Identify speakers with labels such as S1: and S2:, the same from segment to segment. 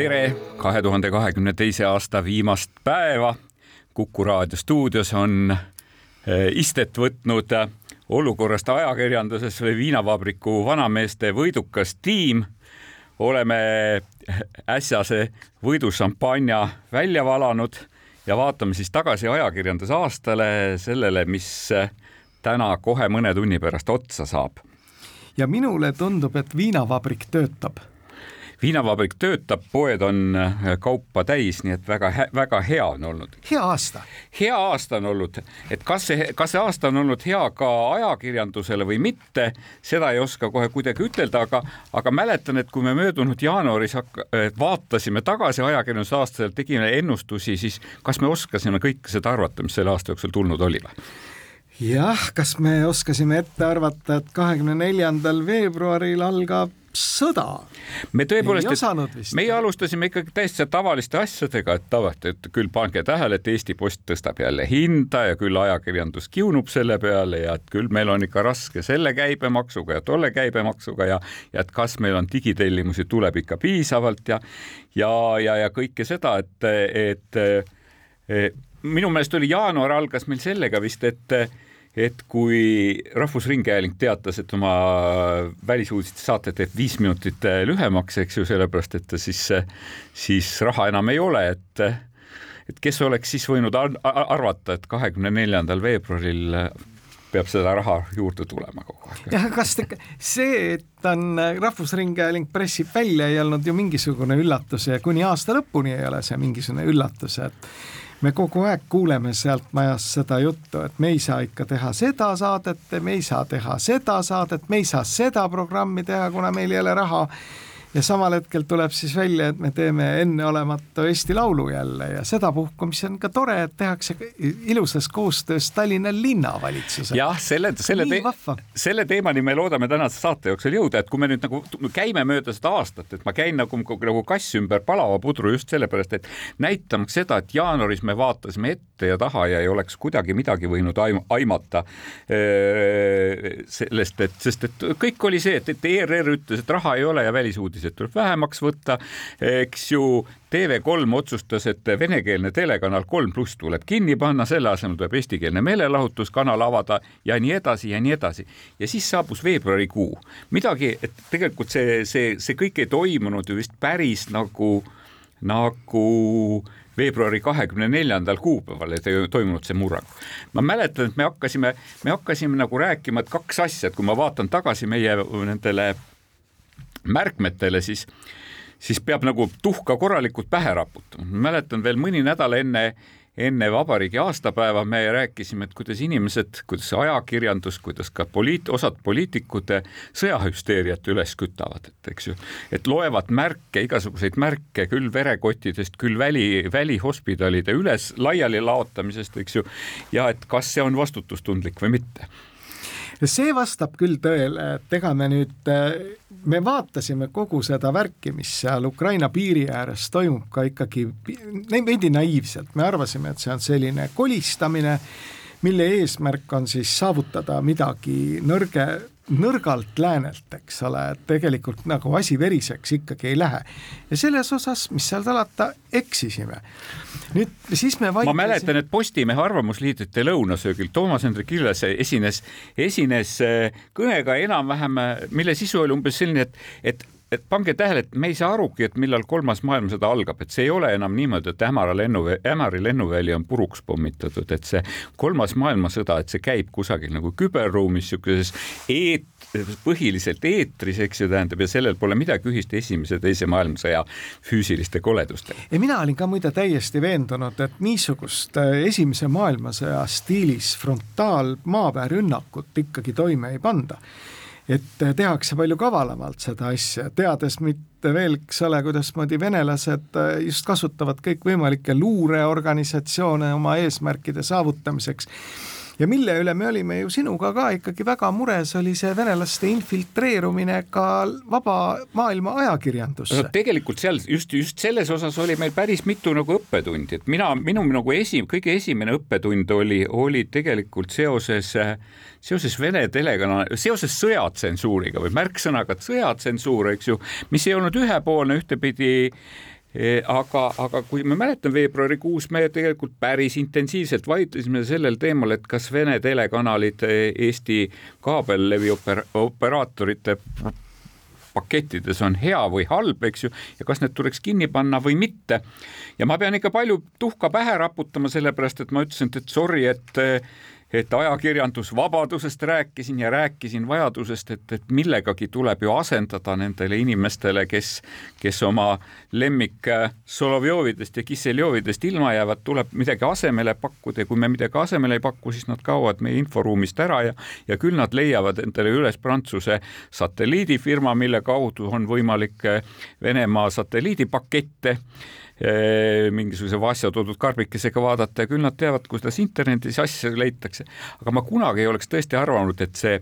S1: tere, kahe tuhande kahekümne teise aasta viimast päeva. kuku raadio stuudios on eh, istet võtnud olukorrast ajakirjanduses või viinavabriku vanameeste võidukas tiim. oleme äsjase võidušampanja välja valanud ja vaatame siis tagasi ajakirjanduse aastale, sellele, mis täna kohe mõne tunni pärast otsa saab.
S2: ja minule tundub, et viinavabrik töötab
S1: viinavabrik töötab, poed on äh, kaupa täis, nii et väga, väga hea on olnud.
S2: hea aasta.
S1: hea aasta on olnud, et kas see, kas see aasta on olnud hea ka ajakirjandusele või mitte, seda ei oska kohe kuidagi ütelda, aga, aga mäletan, et kui me möödunud jaanuaris vaatasime tagasi ajakirjanduse aastasel, tegime ennustusi, siis kas me oskasime kõike seda arvata, mis selle aasta jooksul tulnud oli või?
S2: jah, kas me oskasime ette arvata, et kahekümne neljandal veebruaril algab sõda.
S1: me tõepoolest, meie alustasime ikkagi täiesti tavaliste asjadega, et tavaliselt, et küll pange tähele, et Eesti Post tõstab jälle hinda ja küll ajakirjandus kiunub selle peale ja et küll meil on ikka raske selle käibemaksuga ja tolle käibemaksuga ja, ja et kas meil on digitellimusi tuleb ikka piisavalt ja, ja, ja, ja kõike seda, et, et, et minu meelest oli jaanuar algas meil sellega vist, et et kui Rahvusringhääling teatas, et oma välisuudiste saate teeb viis minutit äh, lühemaks, eks ju, sellepärast et siis, siis raha enam ei ole, et et kes oleks siis võinud arvata, et kahekümne neljandal veebruaril peab seda raha juurde tulema kogu aeg.
S2: jah, kas te, see, et on Rahvusringhääling pressib välja, ei olnud ju mingisugune üllatus ja kuni aasta lõpuni ei ole see mingisugune üllatus, et me kogu aeg kuuleme sealt majast seda juttu, et me ei saa ikka teha seda saadet, me ei saa teha seda saadet, me ei saa seda programmi teha, kuna meil ei ole raha ja samal hetkel tuleb siis välja, et me teeme enneolematu Eesti Laulu jälle ja sedapuhku, mis on ka tore, et tehakse ilusas koostöös Tallinna linnavalitsusega.
S1: jah, selle, selle, selle teemani me loodame tänase saate jooksul jõuda, et kui me nüüd nagu käime mööda seda aastat, et ma käin nagu, nagu kass ümber palava pudru just sellepärast, et näitamaks seda, et jaanuaris me vaatasime ette ja taha ja ei oleks kuidagi midagi võinud aim, aimata sellest, et sest et kõik oli see, et, et ERR ütles, et raha ei ole ja välisuudised uudiseid tuleb vähemaks võtta, eks ju. TV3 otsustas, et venekeelne telekanal Kolm pluss tuleb kinni panna, selle asemel tuleb eestikeelne meelelahutuskanal avada ja nii edasi ja nii edasi. ja siis saabus veebruarikuu, midagi, et tegelikult see, see, see kõik ei toimunud ju vist päris nagu, nagu veebruari kahekümne neljandal kuupäeval ei toimunud see murrang. ma mäletan, et me hakkasime, me hakkasime nagu rääkima, et kaks asja, et kui ma vaatan tagasi meie nendele märkmetele, siis, siis peab nagu tuhka korralikult pähe raputama. mäletan veel mõni nädal enne, enne vabariigi aastapäeva me rääkisime, et kuidas inimesed, kuidas ajakirjandus, kuidas ka poliit-, osad poliitikud sõjahüsteeriat üles kütavad, et eks ju, et loevad märke, igasuguseid märke küll verekottidest, küll väli, välihospidalide üles laiali laotamisest, eks ju, ja et kas see on vastutustundlik või mitte
S2: see vastab küll tõele, et ega me nüüd, me vaatasime kogu seda värki, mis seal Ukraina piiri ääres toimub ka ikkagi veidi naiivselt, me arvasime, et see on selline kolistamine, mille eesmärk on siis saavutada midagi nõrge, nõrgalt läänelt, eks ole, et tegelikult nagu asi veriseks ikkagi ei lähe. ja selles osas, mis seal salata, eksisime. nüüd siis me
S1: vaikisime. ma mäletan, et Postimehe arvamusliidrite lõunasöögil Toomas Hendrik Ilves esines, esines äh, kõnega enam-vähem, mille sisu oli umbes selline, et, et et pange tähele, et me ei saa arugi, et millal kolmas maailmasõda algab, et see ei ole enam niimoodi, et Ämara lennu, Ämari lennuväli on puruks pommitatud, et see kolmas maailmasõda, et see käib kusagil nagu küberruumis, niisuguses eet-, põhiliselt eetris, eks ju, tähendab, ja sellel pole midagi ühist esimese, teise maailmasõja füüsiliste koledustega.
S2: ja mina olin ka muide täiesti veendunud, et niisugust äh, esimese maailmasõja stiilis frontaal maaväerünnakut ikkagi toime ei panda et tehakse palju kavalamalt seda asja, teades mitte veel, eks ole, kuidasmoodi venelased just kasutavad kõikvõimalikke luureorganisatsioone oma eesmärkide saavutamiseks ja mille üle me olime ju sinuga ka ikkagi väga mures, oli see venelaste infiltreerumine ka vaba maailma ajakirjandusse
S1: no,. tegelikult seal just, just selles osas oli meil päris mitu nagu õppetundi, et mina, minu nagu esi, kõige esimene õppetund oli, oli tegelikult seoses, seoses Vene telekanali, seoses sõjatsensuuriga või märksõnaga sõjatsensuur, eks ju, mis ei olnud ühepoolne ühtepidi aga, aga kui ma mäletan, veebruarikuus me tegelikult päris intensiivselt vaidlesime sellel teemal, et kas Vene telekanalid e, Eesti kaabellevi oper-, operaatorite pakettides on hea või halb, eks ju, ja kas need tuleks kinni panna või mitte. ja ma pean ikka palju tuhka pähe raputama, sellepärast et ma ütlesin, et sorry, et et ajakirjandusvabadusest rääkisin ja rääkisin vajadusest, et, et millegagi tuleb ju asendada nendele inimestele, kes, kes oma lemmik äh, Solovjovidest ja Kisseljovidest ilma jäävad, tuleb midagi asemele pakkuda ja kui me midagi asemele ei paku, siis nad kaovad meie inforuumist ära ja, ja küll nad leiavad endale üles Prantsuse satelliidifirma, mille kaudu on võimalik äh, Venemaa satelliidipakette mingisuguse vasja toodud karbikesega vaadata ja küll nad teavad, kuidas internetis asju leitakse. aga ma kunagi ei oleks tõesti arvanud, et see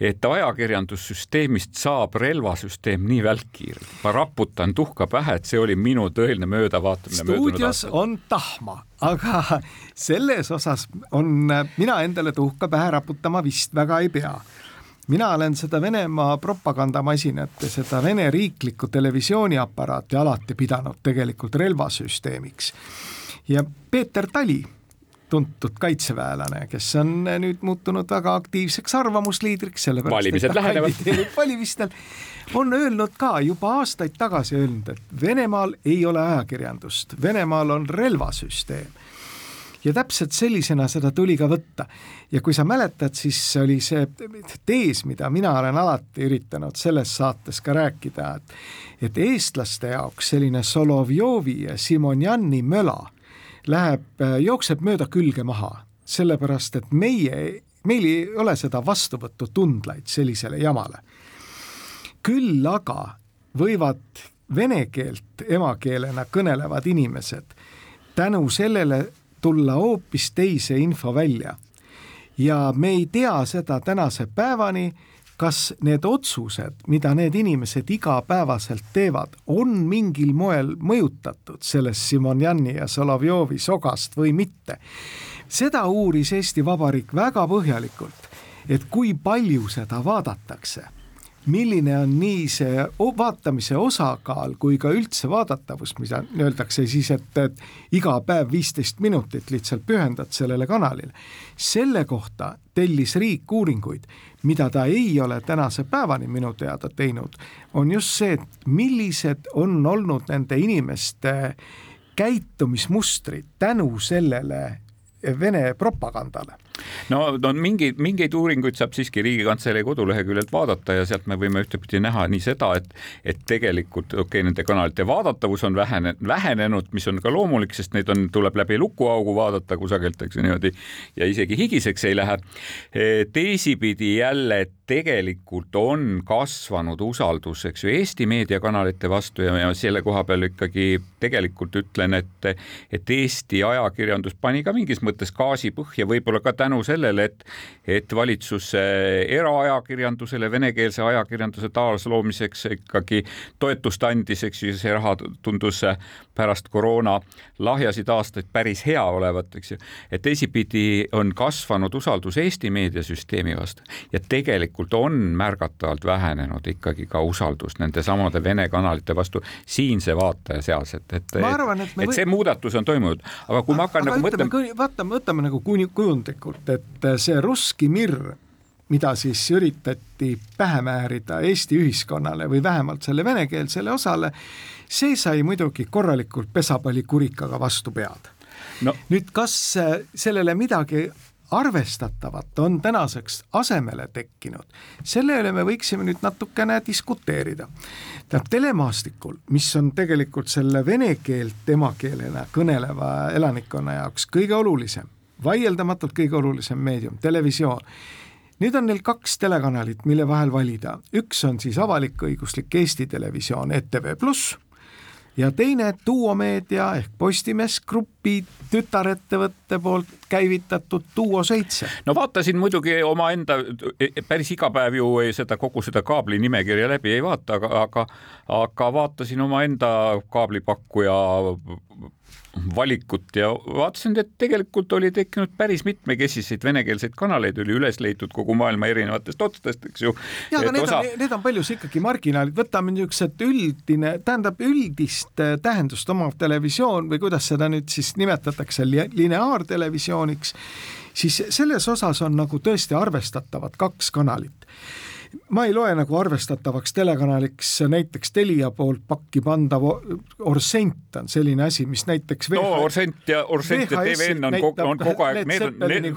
S1: et ajakirjandussüsteemist saab relvasüsteem nii välkkiirelt. ma raputan tuhka pähe, et see oli minu tõeline möödavaatamine.
S2: stuudios on tahma, aga selles osas on, mina endale tuhka pähe raputama vist väga ei pea mina olen seda Venemaa propagandamasinat ja seda Vene riiklikku televisiooniaparaati alati pidanud tegelikult relvasüsteemiks. ja Peeter Tali, tuntud kaitseväelane, kes on nüüd muutunud väga aktiivseks arvamusliidriks, sellepärast
S1: valimised et ta kandideerib
S2: valimistel, on öelnud ka juba aastaid tagasi öelnud, et Venemaal ei ole ajakirjandust, Venemaal on relvasüsteem ja täpselt sellisena seda tuli ka võtta. ja kui sa mäletad, siis oli see tees, mida mina olen alati üritanud selles saates ka rääkida, et et eestlaste jaoks selline Solovjovi ja Simonjani möla läheb, jookseb mööda külge maha, sellepärast et meie, meil ei ole seda vastuvõtutundlaid sellisele jamale. küll aga võivad vene keelt emakeelena kõnelevad inimesed tänu sellele tulla hoopis teise info välja. ja me ei tea seda tänase päevani, kas need otsused, mida need inimesed igapäevaselt teevad, on mingil moel mõjutatud sellest Simonjani ja Solovjovi sogast või mitte. seda uuris Eesti Vabariik väga põhjalikult, et kui palju seda vaadatakse milline on nii see vaatamise osakaal kui ka üldse vaadatavus, mida öeldakse siis, et, et iga päev viisteist minutit lihtsalt pühendad sellele kanalile. selle kohta tellis riik uuringuid, mida ta ei ole tänase päevani minu teada teinud, on just see, et millised on olnud nende inimeste käitumismustrid tänu sellele Vene propagandale
S1: no, no mingeid, mingeid uuringuid saab siiski Riigikantselei koduleheküljelt vaadata ja sealt me võime ühtepidi näha nii seda, et, et tegelikult okei okay,, nende kanalite vaadatavus on vähene, vähenenud, mis on ka loomulik, sest neid on, tuleb läbi lukuaugu vaadata kusagilt, eks ju niimoodi ja isegi higiseks ei lähe. teisipidi jälle tegelikult on kasvanud usaldus, eks ju, Eesti meediakanalite vastu ja, ja selle koha peal ikkagi tegelikult ütlen, et, et Eesti ajakirjandus pani ka mingis mõttes gaasi põhja, võib-olla ka tänu sellele, et, et valitsus eraajakirjandusele, venekeelse ajakirjanduse taasloomiseks ikkagi toetust andis, eks ju, see raha tundus pärast koroona lahjasid aastaid päris hea olevat, eks ju. et teisipidi on kasvanud usaldus Eesti meediasüsteemi vastu ja tegelikult on märgatavalt vähenenud ikkagi ka usaldus nende samade Vene kanalite vastu siinse vaataja seas, et, et, et, et, et see muudatus on toimunud, aga kui ma hakkan nagu mõtlema.
S2: vaatame, võtame nagu kujundlikult, et see Russki Mir mida siis üritati pähe määrida Eesti ühiskonnale või vähemalt selle venekeelsele osale, see sai muidugi korralikult pesapallikurikaga vastu pead no.. nüüd, kas äh, sellele midagi arvestatavat on tänaseks asemele tekkinud, selle üle me võiksime nüüd natukene diskuteerida. tähendab, telemaastikul, mis on tegelikult selle vene keelt emakeelena kõneleva elanikkonna jaoks kõige olulisem, vaieldamatult kõige olulisem meedium, televisioon, nüüd on neil kaks telekanalit, mille vahel valida, üks on siis avalik-õiguslik Eesti Televisioon ETV Pluss ja teine Duo Meedia ehk Postimees Grupi tütarettevõtte poolt käivitatud Duo seitse.
S1: no vaatasin muidugi omaenda, päris iga päev ju seda kogu seda kaabli nimekirja läbi ei vaata, aga, aga, aga vaatasin omaenda kaablipakkuja valikut ja vaatasin, et tegelikult oli tekkinud päris mitmekesiseid venekeelseid kanaleid, oli üles leitud kogu maailma erinevatest otstest, eks ju.
S2: ja, aga need osa... on, need on paljus ikkagi marginaalid, võtame niisugused üldine, tähendab üldist äh, tähendust omav televisioon või kuidas seda nüüd siis nimetatakse, lineaartelevisiooniks, siis selles osas on nagu tõesti arvestatavad kaks kanalit ma ei loe nagu arvestatavaks telekanaliks näiteks Telia poolt pakki pandav Orsent on selline asi, mis näiteks
S1: VH... no Orsent ja Orsent ja TVN on kogu, on kogu aeg, need on, need,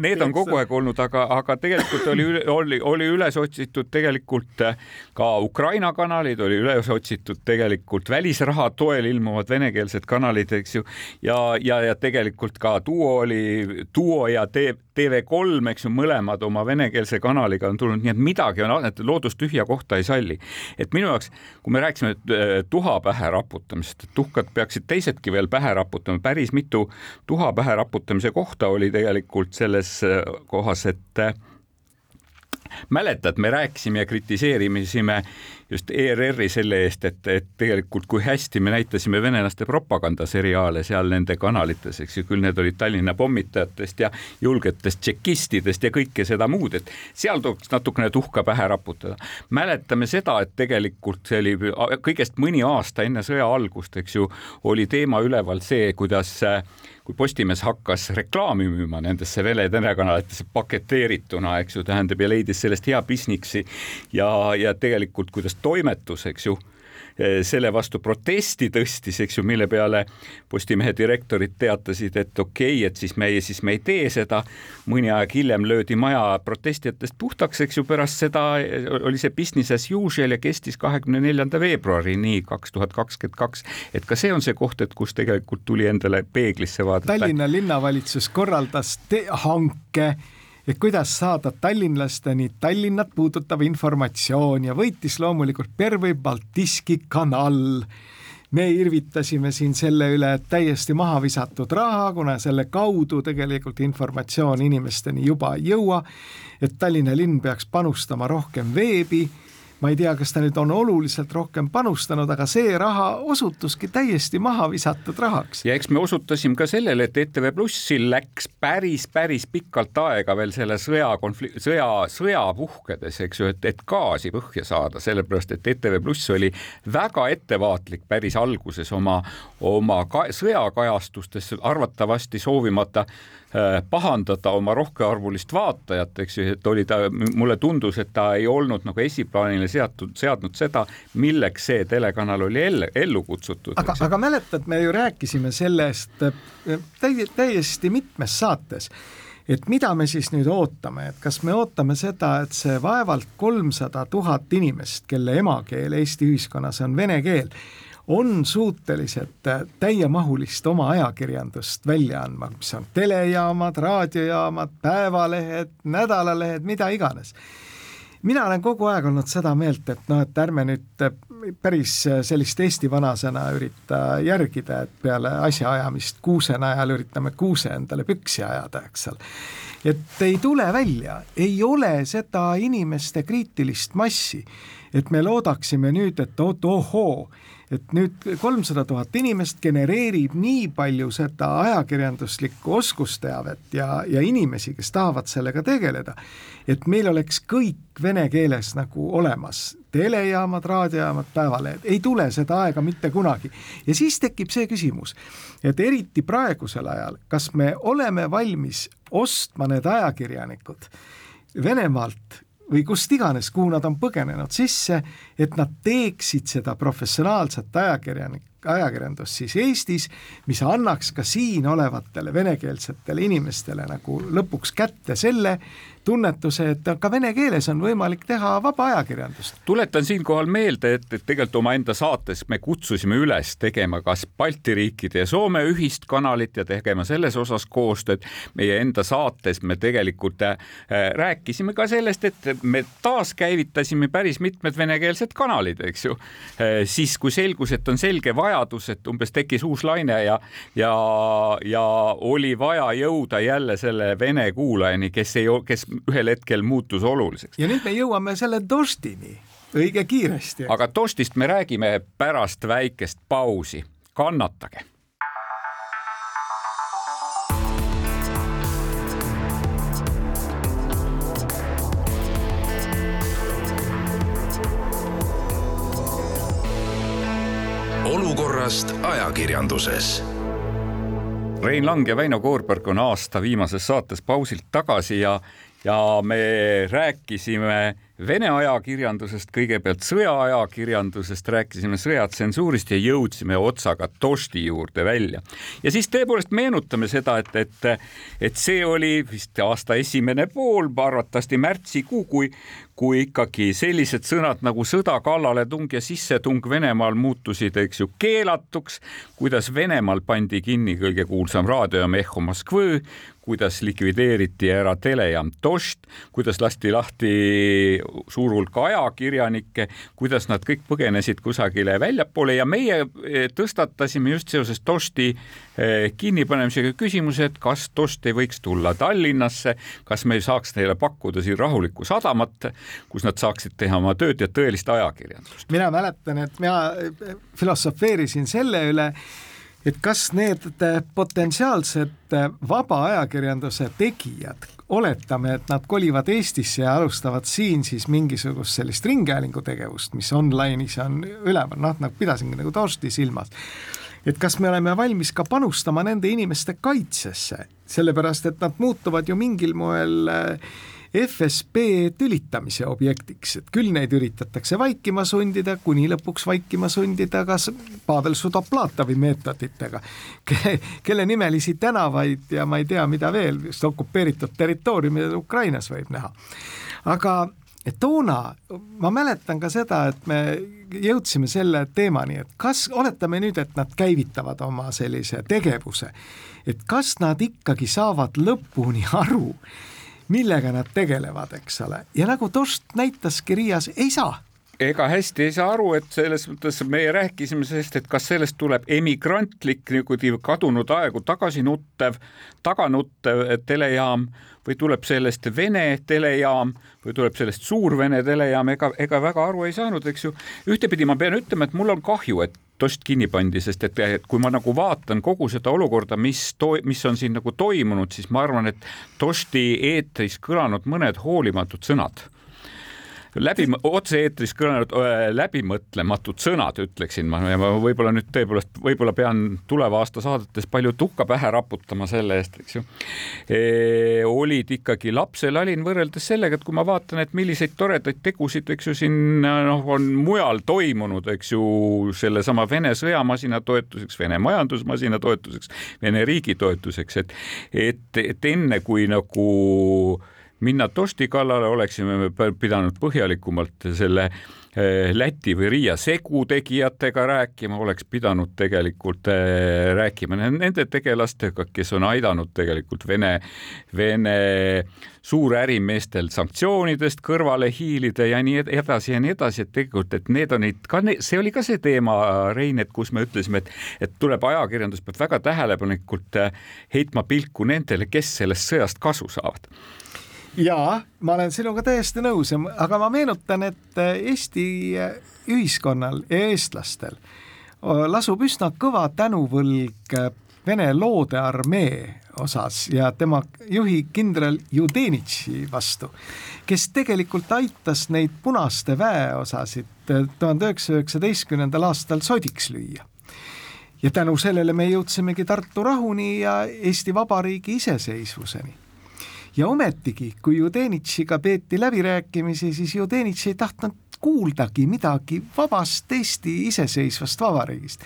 S1: need on kogu aeg olnud, aga, aga tegelikult oli, oli, oli üles otsitud tegelikult äh, ka Ukraina kanalid, oli üles otsitud tegelikult välisraha toel ilmuvad venekeelsed kanalid, eks ju, ja, ja, ja tegelikult ka Duo oli, Duo ja TV3, eks ju, mõlemad oma venekeelse kanaliga on tulnud, nii et midagi on, et loodus tühja kohta ei salli. et minu jaoks, kui me rääkisime äh, tuha pähe raputamisest, et tuhkad peaksid teisedki veel pähe raputama, päris mitu tuha pähe raputamise kohta oli tegelikult selles äh, kohas, et äh, mäletad, me rääkisime ja kritiseerimisime just ERR-i selle eest, et, et tegelikult kui hästi me näitasime venelaste propagandaseriaale seal nende kanalites, eks ju, küll need olid Tallinna pommitajatest ja julgetest tšekistidest ja kõike seda muud, et seal tuleks natukene tuhka pähe raputada. mäletame seda, et tegelikult see oli kõigest mõni aasta enne sõja algust, eks ju, oli teema üleval see, kuidas äh, kui Postimees hakkas reklaami müüma nendesse Vene telekanalitesse paketeerituna, eks ju, tähendab ja leidis sellest hea businessi ja, ja tegelikult kuidas toimetus, eks ju selle vastu protesti tõstis, eks ju, mille peale Postimehe direktorid teatasid, et okei okay,, et siis meie, siis me ei tee seda. mõni aeg hiljem löödi maja protestijatest puhtaks, eks ju, pärast seda oli see business as usual ja kestis kahekümne neljanda veebruarini kaks tuhat kakskümmend kaks. et ka see on see koht, et kus tegelikult tuli endale peeglisse vaadata.
S2: Tallinna linnavalitsus korraldas hanke et kuidas saada tallinlasteni Tallinnat puudutav informatsioon ja võitis loomulikult Pervõi Baltiski kanal. me irvitasime siin selle üle, täiesti maha visatud raha, kuna selle kaudu tegelikult informatsioon inimesteni juba ei jõua, et Tallinna linn peaks panustama rohkem veebi ma ei tea, kas ta nüüd on oluliselt rohkem panustanud, aga see raha osutuski täiesti maha visatud rahaks.
S1: ja eks me osutasime ka sellele, et ETV Plussil läks päris, päris pikalt aega veel selle sõja konflikt, sõja, sõja puhkedes, eks ju, et, et gaasi põhja saada, sellepärast et ETV Pluss oli väga ettevaatlik päris alguses oma, oma ka, sõjakajastustes, arvatavasti soovimata Äh, pahandada oma rohkearvulist vaatajat, eks ju, et oli ta, mulle tundus, et ta ei olnud nagu esiplaanile seatud, seadnud seda, milleks see telekanal oli ellu, ellu kutsutud.
S2: aga, aga mäletad, me ju rääkisime sellest äh, täi-, täiesti mitmes saates et mida me siis nüüd ootame, et kas me ootame seda, et see vaevalt kolmsada tuhat inimest, kelle emakeel Eesti ühiskonnas on vene keel, on suutelised täiemahulist oma ajakirjandust välja andma, mis on telejaamad, raadiojaamad, päevalehed, nädalalehed, mida iganes. Mina olen kogu aeg olnud seda meelt, et noh, et ärme nüüd päris sellist Eesti vanasõna ürita järgida, et peale asjaajamist kuuse najal üritame kuuse endale püksi ajada, eks ole. et ei tule välja, ei ole seda inimeste kriitilist massi, et me loodaksime nüüd, et oot ohoo et nüüd kolmsada tuhat inimest genereerib nii palju seda ajakirjanduslikku oskusteavet ja, ja inimesi, kes tahavad sellega tegeleda, et meil oleks kõik vene keeles nagu olemas, telejaamad, raadiojaamad, päevalehed, ei tule seda aega mitte kunagi. ja siis tekib see küsimus, et eriti praegusel ajal, kas me oleme valmis ostma need ajakirjanikud Venemaalt või kust iganes, kuhu nad on põgenenud sisse, et nad teeksid seda professionaalset ajakirjanik-, ajakirjandust siis Eestis, mis annaks ka siin olevatele venekeelsetele inimestele nagu lõpuks kätte selle, tunnetuse, et ka vene keeles on võimalik teha vaba ajakirjandust.
S1: tuletan siinkohal meelde, et, et tegelikult omaenda saates me kutsusime üles tegema kas Balti riikide ja Soome ühist kanalit ja tegema selles osas koostööd. meie enda saates me tegelikult äh, rääkisime ka sellest, et me taaskäivitasime päris mitmed venekeelsed kanalid, eks ju äh,. siis, kui selgus, et on selge vajadus, et umbes tekkis uus laine ja, ja, ja oli vaja jõuda jälle selle vene kuulajani, kes ei, kes ühel hetkel muutus oluliseks.
S2: ja nüüd me jõuame selle Dostini õige kiiresti.
S1: aga Dostist me räägime pärast väikest pausi, kannatage
S3: olukorrast ajakirjanduses
S1: Rein Lang ja Väino Koorberg on aasta viimases saates pausilt tagasi ja, ja me rääkisime Vene ajakirjandusest, kõigepealt sõjaajakirjandusest, rääkisime sõjatsensuurist ja jõudsime otsaga Tosti juurde välja. ja siis tõepoolest meenutame seda, et, et, et see oli vist aasta esimene pool, arvatavasti märtsikuu, kui, kui ikkagi sellised sõnad nagu sõda, kallaletung ja sissetung Venemaal muutusid, eks ju, keelatuks, kuidas Venemaal pandi kinni kõige kuulsam raadiojaam Ehho Moskvõ, kuidas likvideeriti ära telejaam Dost, kuidas lasti lahti suur hulk ajakirjanikke, kuidas nad kõik põgenesid kusagile väljapoole ja meie eh, tõstatasime just seoses Dosti eh, kinnipanemisega küsimuse, et kas Dost ei võiks tulla Tallinnasse, kas me ei saaks neile pakkuda siin rahulikku sadamat, kus nad saaksid teha oma tööd ja tõelist ajakirjandust.
S2: mina mäletan, et mina eh, filosofeerisin selle üle et kas need potentsiaalsed vaba ajakirjanduse tegijad, oletame, et nad kolivad Eestisse ja alustavad siin siis mingisugust sellist ringhäälingu tegevust, mis online'is on üleval, noh, nagu pidasingi nagu torsti silmas et kas me oleme valmis ka panustama nende inimeste kaitsesse, sellepärast et nad muutuvad ju mingil moel äh, FSB tülitamise objektiks, et küll neid üritatakse vaikima sundida, kuni lõpuks vaikima sundida kas Pavel Sudoplatovi meetoditega, kelle nimelisi tänavaid ja ma ei tea, mida veel, just okupeeritud territooriumidel Ukrainas võib näha. aga toona ma mäletan ka seda, et me jõudsime selle teemani, et kas, oletame nüüd, et nad käivitavad oma sellise tegevuse, et kas nad ikkagi saavad lõpuni aru, millega nad tegelevad, eks ole, ja nagu Tost näitaski Riias, ei saa.
S1: Ega hästi ei saa aru, et selles mõttes meie rääkisime sellest, et kas sellest tuleb emigrantlik niimoodi kadunud aegu tagasi nuttev, taganuttev telejaam või tuleb sellest Vene telejaam või tuleb sellest Suur-Vene telejaam, ega, ega väga aru ei saanud, eks ju. ühtepidi ma pean ütlema, et mul on kahju, et Tost kinni pandi, sest et, et kui ma nagu vaatan kogu seda olukorda, mis mis on siin nagu toimunud, siis ma arvan, et Tosti eetris kõlanud mõned hoolimatud sõnad läbi, otse-eetris kõlanud läbimõtlematud sõnad, ütleksin ma ja ma võib-olla nüüd tõepoolest, võib-olla pean tuleva aasta saadetes palju tuhka pähe raputama selle eest, eks ju e,. olid ikkagi lapselalin võrreldes sellega, et kui ma vaatan, et milliseid toredaid tegusid, eks ju, siin noh, on mujal toimunud, eks ju, sellesama Vene sõjamasina toetuseks, Vene majandusmasina toetuseks, Vene riigi toetuseks, et, et, et enne kui nagu minna Tosti kallale, oleksime me pidanud põhjalikumalt selle eh, Läti või Riia segu tegijatega rääkima, oleks pidanud tegelikult eh, rääkima nende tegelastega, kes on aidanud tegelikult Vene, Vene suurärimeestel sanktsioonidest kõrvale hiilida ja nii edasi ja nii edasi, et tegelikult, et need on neid ka, see oli ka see teema, Rein, et kus me ütlesime, et, et tuleb ajakirjandus peab väga tähelepanelikult eh, heitma pilku nendele, kes sellest sõjast kasu saavad
S2: jaa, ma olen sinuga täiesti nõus, aga ma meenutan, et äh, Eesti äh, ühiskonnal ja eestlastel äh, lasub üsna kõva tänuvõlg Vene loodearmee osas ja tema juhi kindral Judenitši vastu, kes tegelikult aitas neid punaste väeosasid tuhande üheksasaja üheksateistkümnendal aastal sodiks lüüa. ja tänu sellele me jõudsimegi Tartu rahuni ja Eesti Vabariigi iseseisvuseni ja ometigi, kui Judenitšiga peeti läbirääkimisi, siis Judenitš ei tahtnud kuuldagi midagi vabast Eesti iseseisvast vabariigist.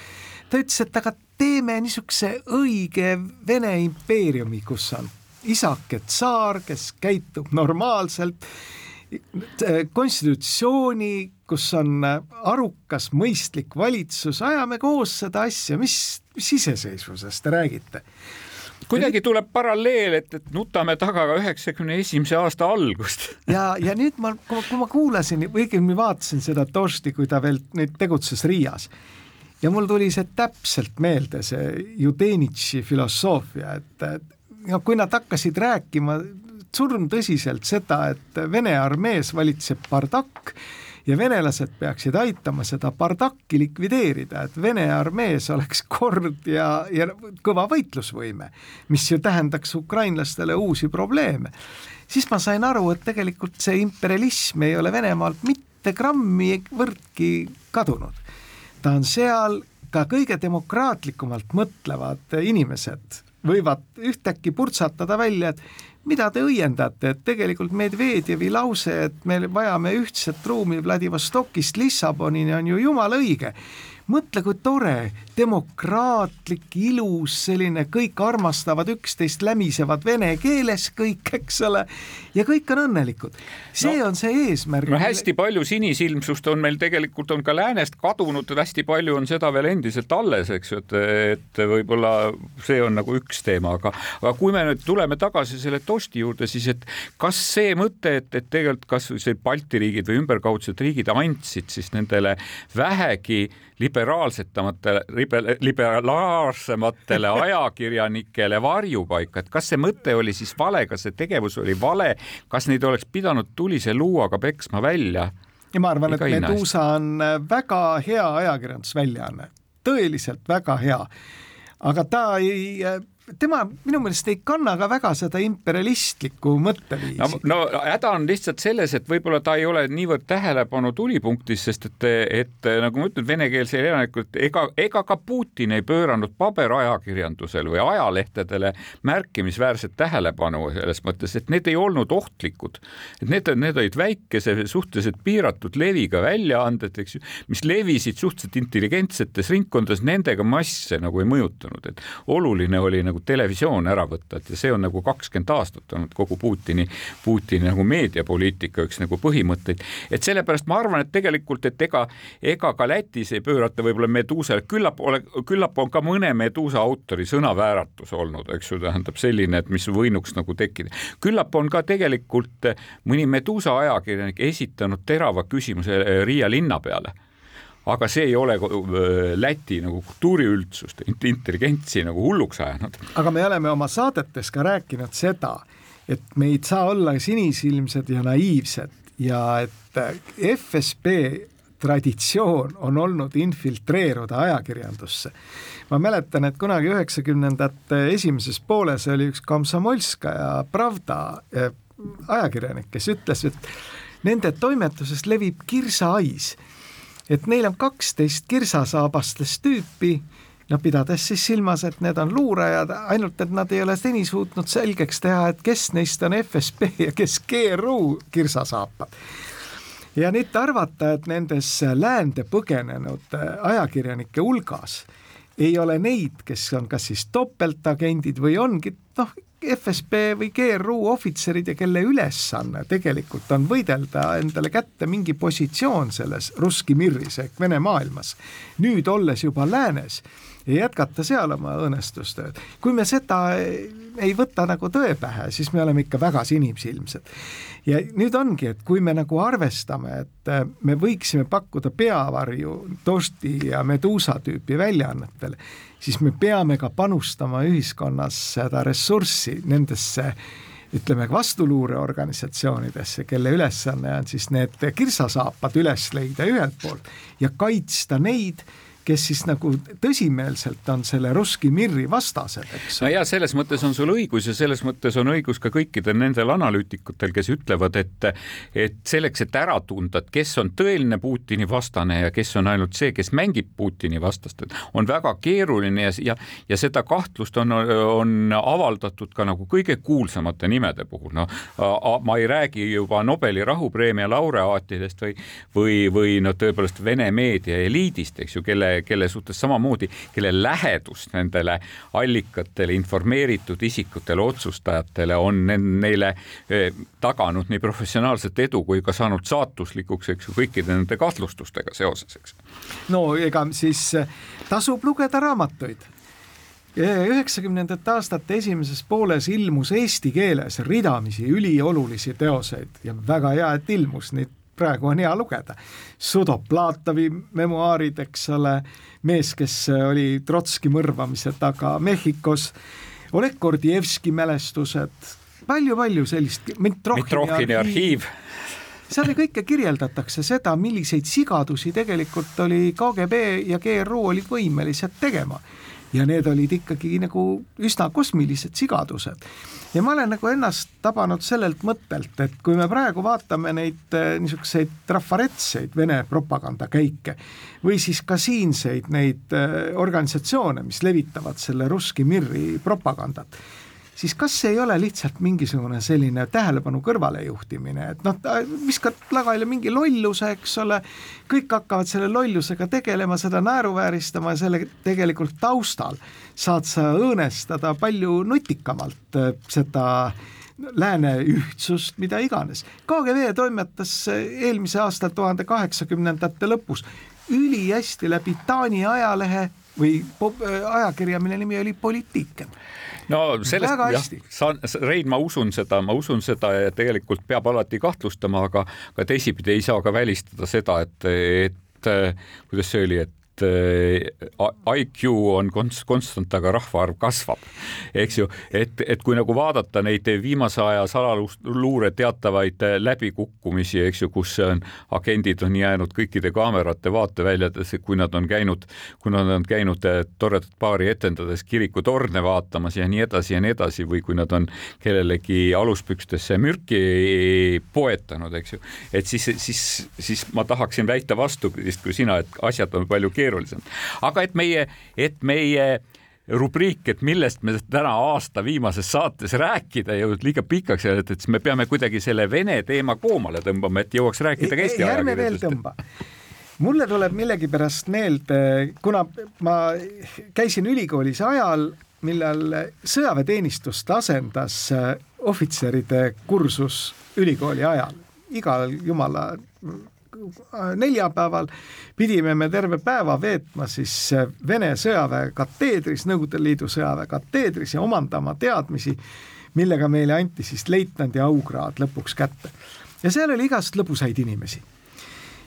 S2: ta ütles, et aga teeme niisuguse õige Vene impeeriumi, kus on isake tsaar, kes käitub normaalselt, konstitutsiooni, kus on arukas, mõistlik valitsus, ajame koos seda asja, mis, mis iseseisvusest te räägite
S1: kuidagi tuleb paralleel, et, et nutame taga ka üheksakümne esimese aasta algust.
S2: ja, ja nüüd ma, kui ma kuulasin või õigemini vaatasin seda Tošti, kui ta veel nüüd tegutses Riias ja mul tuli see täpselt meelde, see Judenitši filosoofia, et no kui nad hakkasid rääkima surmtõsiselt seda, et Vene armees valitseb bardakk ja venelased peaksid aitama seda bardakki likvideerida, et Vene armees oleks kord ja, ja kõva võitlusvõime, mis ju tähendaks ukrainlastele uusi probleeme, siis ma sain aru, et tegelikult see imperialism ei ole Venemaalt mitte grammi võrdki kadunud. ta on seal, ka kõige demokraatlikumalt mõtlevad inimesed võivad ühtäkki purtsatada välja, et mida te õiendate, et tegelikult Medvedjevi lause, et me vajame ühtset ruumi Vladivostokist Lissabonini on ju jumala õige. Mõtle, kui tore, demokraatlik, ilus, selline, kõik armastavad üksteist, lämisevad vene keeles kõik, eks ole, ja kõik on õnnelikud. see no, on see eesmärk.
S1: no hästi palju sinisilmsust on meil tegelikult on ka läänest kadunud, hästi palju on seda veel endiselt alles, eks ju, et, et võib-olla see on nagu üks teema, aga, aga kui me nüüd tuleme tagasi selle Tosti juurde, siis et kas see mõte, et, et tegelikult kasvõi see Balti riigid või ümberkaudsed riigid andsid siis nendele vähegi liberaalsetamatele, liberaalsematele ajakirjanikele varjupaika, et kas see mõte oli siis vale, kas see tegevus oli vale, kas neid oleks pidanud tulise luuaga peksma välja?
S2: ja ma arvan, et Medusa on väga hea ajakirjandusväljaanne, tõeliselt väga hea. aga ta ei tema minu meelest ei kanna ka väga seda imperialistlikku mõtteviisi.
S1: no, no häda on lihtsalt selles, et võib-olla ta ei ole niivõrd tähelepanu tulipunktis, sest et, et nagu ma ütlen, venekeelsele elanikule, ega, ega ka Putin ei pööranud paberajakirjandusele või ajalehtedele märkimisväärset tähelepanu selles mõttes, et need ei olnud ohtlikud. et need, need olid väikese, suhteliselt piiratud leviga väljaanded, eks ju, mis levisid suhteliselt intelligentsetes ringkondades, nendega masse nagu ei mõjutanud, et oluline oli nagu nagu televisioon ära võtta, et see on nagu kakskümmend aastat olnud kogu Putini, Putini nagu meediapoliitika üks nagu põhimõtteid. et sellepärast ma arvan, et tegelikult, et ega, ega ka Lätis ei pöörata võib-olla Medusale, küllap ole, küllap on ka mõne Medusa autori sõnavääratus olnud, eks ju, tähendab selline, et mis võinuks nagu tekkida. küllap on ka tegelikult mõni Medusa ajakirjanik esitanud terava küsimuse Riia linna peale aga see ei ole Läti nagu kultuuriüldsust, intelligentsi nagu hulluks ajanud.
S2: aga me oleme oma saadetes ka rääkinud seda, et me ei saa olla sinisilmsed ja naiivsed ja et äh, FSB traditsioon on olnud infiltreeruda ajakirjandusse. ma mäletan, et kunagi üheksakümnendate esimeses pooles oli üks Komsomolskaja Pravda äh, ajakirjanik, kes ütles, et nende toimetusest levib kirsahais et neil on kaksteist kirsasaabastest tüüpi, no pidades siis silmas, et need on luurajad, ainult et nad ei ole seni suutnud selgeks teha, et kes neist on FSB ja kes GRU kirsasaapad. Ja nüüd arvata, et nendes läände põgenenud ajakirjanike hulgas ei ole neid, kes on kas siis topeltagendid või ongi noh, FSB või GRU ohvitserid ja kelle ülesanne tegelikult on võidelda endale kätte mingi positsioon selles Russki Mirris ehk Vene maailmas. nüüd olles juba läänes ja jätkata seal oma õõnestustööd. kui me seda ei võta nagu tõe pähe, siis me oleme ikka väga sinimsilmsed. ja nüüd ongi, et kui me nagu arvestame, et me võiksime pakkuda peavarju Tosti ja Medusa tüüpi väljaannetele siis me peame ka panustama ühiskonnas seda ressurssi nendesse ütleme vastuluureorganisatsioonidesse, kelle ülesanne on siis need kirsasaapad üles leida ühelt poolt ja kaitsta neid, kes siis nagu tõsimeelselt on selle Russki Mirri vastased, eks.
S1: no ja selles mõttes on sul õigus ja selles mõttes on õigus ka kõikidel nendel analüütikutel, kes ütlevad, et et selleks, et ära tunda, et kes on tõeline Putini vastane ja kes on ainult see, kes mängib Putini vastast, et on väga keeruline ja, ja, ja seda kahtlust on, on avaldatud ka nagu kõige kuulsamate nimede puhul, no ma ei räägi juba Nobeli rahupreemia laureaatidest või, või, või no tõepoolest Vene meedia eliidist, eks ju, kelle kelle suhtes samamoodi, kelle lähedust nendele allikatele, informeeritud isikutele, otsustajatele on neile eh, taganud nii professionaalset edu kui ka saanud saatuslikuks, eks ju, kõikide nende kahtlustustega seoses, eks.
S2: no ega siis eh, tasub lugeda raamatuid üheksakümnendate aastate esimeses pooles ilmus eesti keeles ridamisi üliolulisi teoseid ja väga hea, et ilmus, neid praegu on hea lugeda. Sudoplatovi memuaarid, eks ole, mees, kes oli Trotski mõrvamise taga Mehhikos, Oleg Gordjevski mälestused palju,, palju-palju sellist,
S1: Mitrohhini arhiiv
S2: seal kõike kirjeldatakse seda, milliseid sigadusi tegelikult oli KGB ja GRU olid võimelised tegema ja need olid ikkagi nagu üsna kosmilised sigadused. Ja ma olen nagu ennast tabanud sellelt mõttelt, et kui me praegu vaatame neid eh, niisuguseid trafaretseid Vene propagandakäike või siis ka siinseid neid eh, organisatsioone, mis levitavad selle Russki Mirri propagandat siis kas ei ole lihtsalt mingisugune selline tähelepanu kõrvalejuhtimine, et noh, viskad lagale mingi lolluse, eks ole, kõik hakkavad selle lollusega tegelema, seda naeruvääristama ja selle tegelikult taustal saad sa õõnestada palju nutikamalt äh, seda lääne ühtsust, mida iganes. KGB toimetas eelmise aasta tuhande kaheksakümnendate lõpus ülihästi läbi Taani ajalehe või ajakirja, mille nimi oli Politiken
S1: no sellest jah, saan, Rein, ma usun seda, ma usun seda ja tegelikult peab alati kahtlustama, aga, aga teisipidi ei saa ka välistada seda, et, et kuidas see oli, et et äh, IQ on konst-, konstant, aga rahvaarv kasvab, eks ju, et, et kui nagu vaadata neid viimase aja salaluure teatavaid äh, läbikukkumisi, eks ju, kus on agendid on jäänud kõikide kaamerate vaateväljadesse, kui nad on käinud, kui nad on käinud äh, toredat paari etendades kirikutorne vaatamas ja nii edasi ja nii edasi või kui nad on kellelegi aluspükstesse mürki poetanud, eks ju, et siis, siis, siis ma tahaksin väita vastupidist kui sina, et asjad on palju keerulisemad keerulisem. aga et meie, et meie rubriik, et millest me täna aasta viimases saates rääkida ei jõudnud liiga pikaks jääda, et siis me peame kuidagi selle Vene teema koomale tõmbama, et jõuaks rääkida ka Eesti
S2: ajakirjandusest. mulle tuleb millegipärast meelde, kuna ma käisin ülikoolis ajal, millal sõjaväeteenistust asendas ohvitseride kursus ülikooli ajal, igal jumala neljapäeval pidime me terve päeva veetma siis Vene sõjaväe kateedris, Nõukogude Liidu sõjaväe kateedris ja omandama teadmisi, millega meile anti siis leitnandi aukraad lõpuks kätte. ja seal oli igast lõbusaid inimesi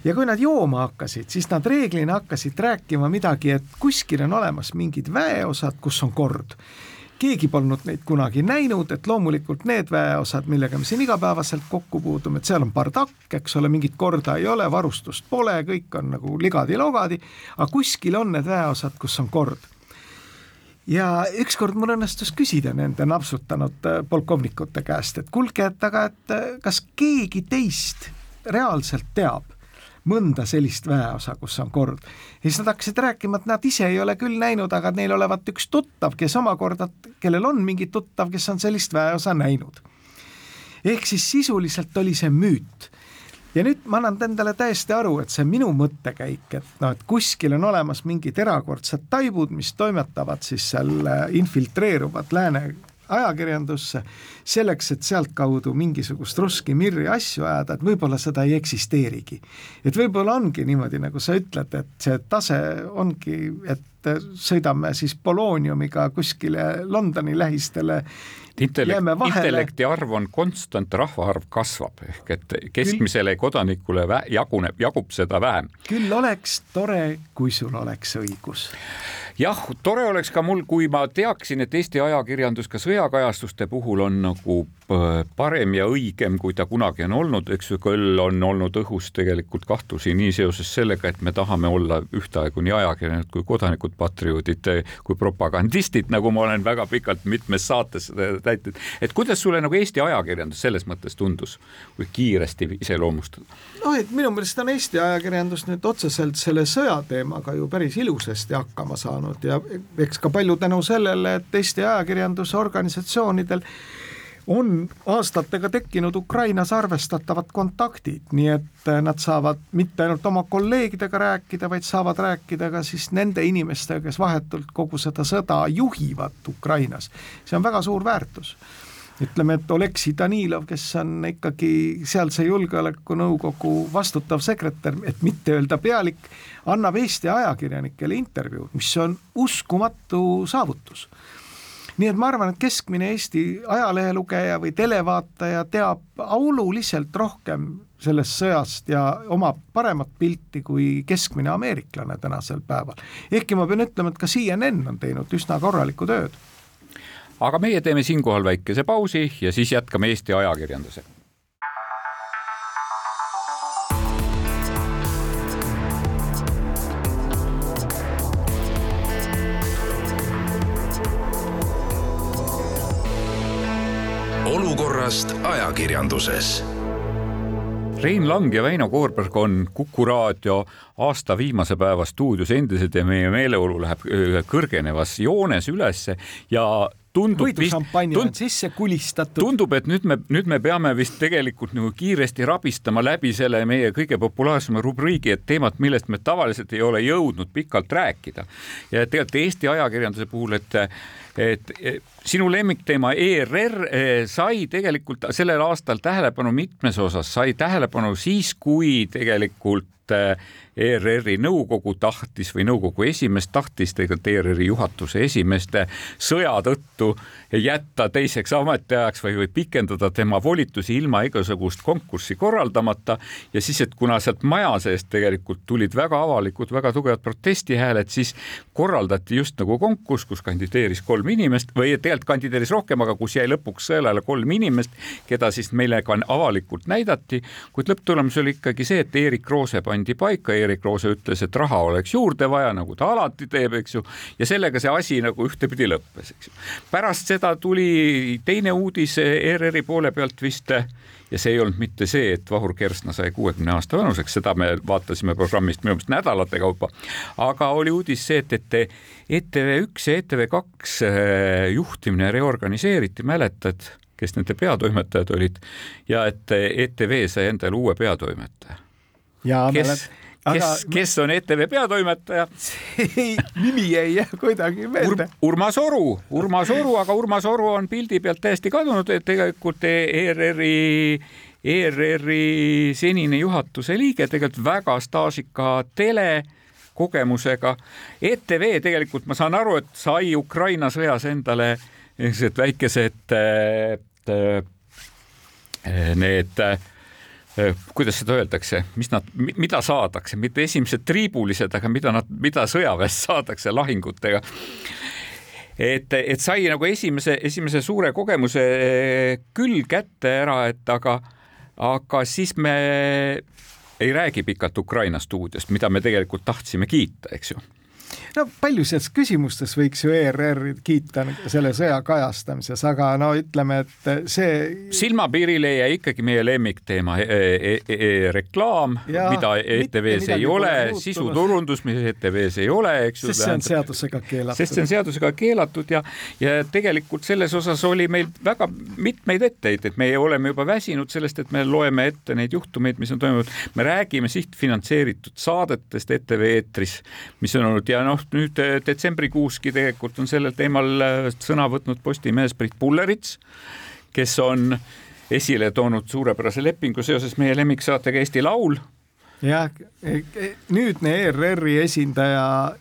S2: ja kui nad jooma hakkasid, siis nad reeglina hakkasid rääkima midagi, et kuskil on olemas mingid väeosad, kus on kord keegi polnud neid kunagi näinud, et loomulikult need väeosad, millega me siin igapäevaselt kokku puutume, et seal on bardakk, eks ole, mingit korda ei ole, varustust pole, kõik on nagu ligadi-logadi, aga kuskil on need väeosad, kus on kord. Ja ükskord mul õnnestus küsida nende napsutanud polkovnikute käest, et kuulge, et aga, et kas keegi teist reaalselt teab, mõnda sellist väeosa, kus on kord. ja siis nad hakkasid rääkima, et nad ise ei ole küll näinud, aga neil olevat üks tuttav, kes omakorda, kellel on mingi tuttav, kes on sellist väeosa näinud. ehk siis sisuliselt oli see müüt ja nüüd ma annan endale täiesti aru, et see minu mõttekäik, et noh, et kuskil on olemas mingid erakordsed taibud, mis toimetavad siis seal, infiltreeruvad lääne ajakirjandusse selleks, et sealtkaudu mingisugust Russki Mirri asju ajada, et võib-olla seda ei eksisteerigi. et võib-olla ongi niimoodi, nagu sa ütled, et see tase ongi, et sõidame siis Poloniumiga kuskile Londoni lähistele
S1: intellekt, intellekti arv on konstant, rahvaarv kasvab ehk et keskmisele kodanikule vä, jaguneb, jagub seda vähem.
S2: küll oleks tore, kui sul oleks õigus
S1: jah, tore oleks ka mul, kui ma teaksin, et Eesti ajakirjandus ka sõjakajastuste puhul on nagu äh, parem ja õigem, kui ta kunagi on olnud, eks ju, küll on olnud õhus tegelikult kahtlusi nii seoses sellega, et me tahame olla ühtaegu nii ajakirjanikud kui kodanikud, patrioodid, kui propagandistid, nagu ma olen väga pikalt mitmes saates täitnud. et kuidas sulle nagu Eesti ajakirjandus selles mõttes tundus, kui kiiresti iseloomustada?
S2: noh, et minu meelest on Eesti ajakirjandus nüüd otseselt selle sõjateemaga ju päris ilusasti hakkama saanud ja eks ka palju tänu sellele, et Eesti ajakirjandusorganisatsioonidel on aastatega tekkinud Ukrainas arvestatavad kontaktid, nii et nad saavad mitte ainult oma kolleegidega rääkida, vaid saavad rääkida ka siis nende inimestega, kes vahetult kogu seda sõda juhivad Ukrainas. see on väga suur väärtus ütleme, et Oleksi Danilov, kes on ikkagi sealse julgeolekunõukogu vastutav sekretär, et mitte öelda pealik, annab Eesti ajakirjanikele intervjuud, mis on uskumatu saavutus nii et ma arvan, et keskmine Eesti ajalehelugeja või televaataja teab oluliselt rohkem sellest sõjast ja omab paremat pilti kui keskmine ameeriklane tänasel päeval. ehkki ma pean ütlema, et ka CNN on teinud üsna korralikku tööd
S1: aga meie teeme siinkohal väikese pausi ja siis jätkame Eesti ajakirjandusega.
S3: olukorrast ajakirjanduses
S1: Rein Lang ja Väino Koorberg on Kuku raadio aasta viimase päeva stuudios endiselt ja meie meeleolu läheb kõrgenevas joones ülesse ja tundub
S2: võidušampanj on sisse kulistatud.
S1: tundub, et nüüd me, nüüd me peame vist tegelikult nagu kiiresti rabistama läbi selle meie kõige populaarsema rubriigi, et teemat, millest me tavaliselt ei ole jõudnud pikalt rääkida. ja tegelikult Eesti ajakirjanduse puhul, et et sinu lemmikteema ERR eh, sai tegelikult sellel aastal tähelepanu mitmes osas, sai tähelepanu siis, kui tegelikult eh, ERR-i nõukogu tahtis või nõukogu esimees tahtis tegelikult ERR-i juhatuse esimeeste sõja tõttu jätta teiseks ametiajaks või, või pikendada tema volitusi ilma igasugust konkurssi korraldamata. Ja siis, et kuna sealt maja seest tegelikult tulid väga avalikud, väga tugevad protestihääled, siis korraldati just nagu konkurss, kus kandideeris kolm inimest või tegelikult kandideeris rohkem, aga kus jäi lõpuks sõelale kolm inimest, keda siis meile ka avalikult näidati, kuid lõpptulemus oli ikkagi see, et Eerik Roose pandi paika Erik Roose ütles, et raha oleks juurde vaja, nagu ta alati teeb, eks ju, ja sellega see asi nagu ühtepidi lõppes, eks ju. pärast seda tuli teine uudis ERR-i poole pealt vist ja see ei olnud mitte see, et Vahur Kersna sai kuuekümne aasta vanuseks, seda me vaatasime programmist minu meelest nädalate kaupa, aga oli uudis see, et, et ETV1 ja ETV2 eh, juhtimine reorganiseeriti, mäletad, kes nende peatoimetajad olid ja et ETV sai endale uue peatoimetaja. kes, kes, kes on ETV peatoimetaja?
S2: nimi ei jää kuidagi meelde
S1: Ur. Urmas Oru, Urmas Oru, aga Urmas Oru on pildi pealt täiesti kadunud, et tegelikult ERR-i ERR-i senine juhatuse liige, tegelikult väga staažika tele kogemusega. ETV tegelikult ma saan aru, et sai Ukraina sõjas endale sellised väikesed need Äh, kuidas seda öeldakse, mis nad, mida saadakse, mitte esimesed triibulised, aga mida nad, mida sõjaväest saadakse lahingutega. et, et sai nagu esimese, esimese suure kogemuse küll kätte ära, et aga, aga siis me ei räägi pikalt Ukraina stuudiost, mida me tegelikult tahtsime kiita, eks ju
S2: no paljudes küsimustes võiks ju ERR-i kiita selle sõja kajastamises, aga no ütleme, et see.
S1: silmapiirile jäi ikkagi meie lemmikteema e e e e reklaam, mida ETV-s ei ole, sisuturundus, mis ETV-s ei ole, eks
S2: ju. sest see on seadusega keelatud.
S1: sest see on seadusega keelatud ja, ja tegelikult selles osas oli meil väga mitmeid etteheiteid, meie oleme juba väsinud sellest, et me loeme ette neid juhtumeid, mis on toimunud, me räägime sihtfinantseeritud saadetest ETV eetris, mis on olnud ja ja noh, nüüd eh, detsembrikuuski tegelikult on sellel teemal eh, sõna võtnud Postimehes Priit Pullerits, kes on esile toonud suurepärase lepingu seoses meie lemmiksaatega Eesti Laul.
S2: jah, e, e, nüüdne ERR-i esindaja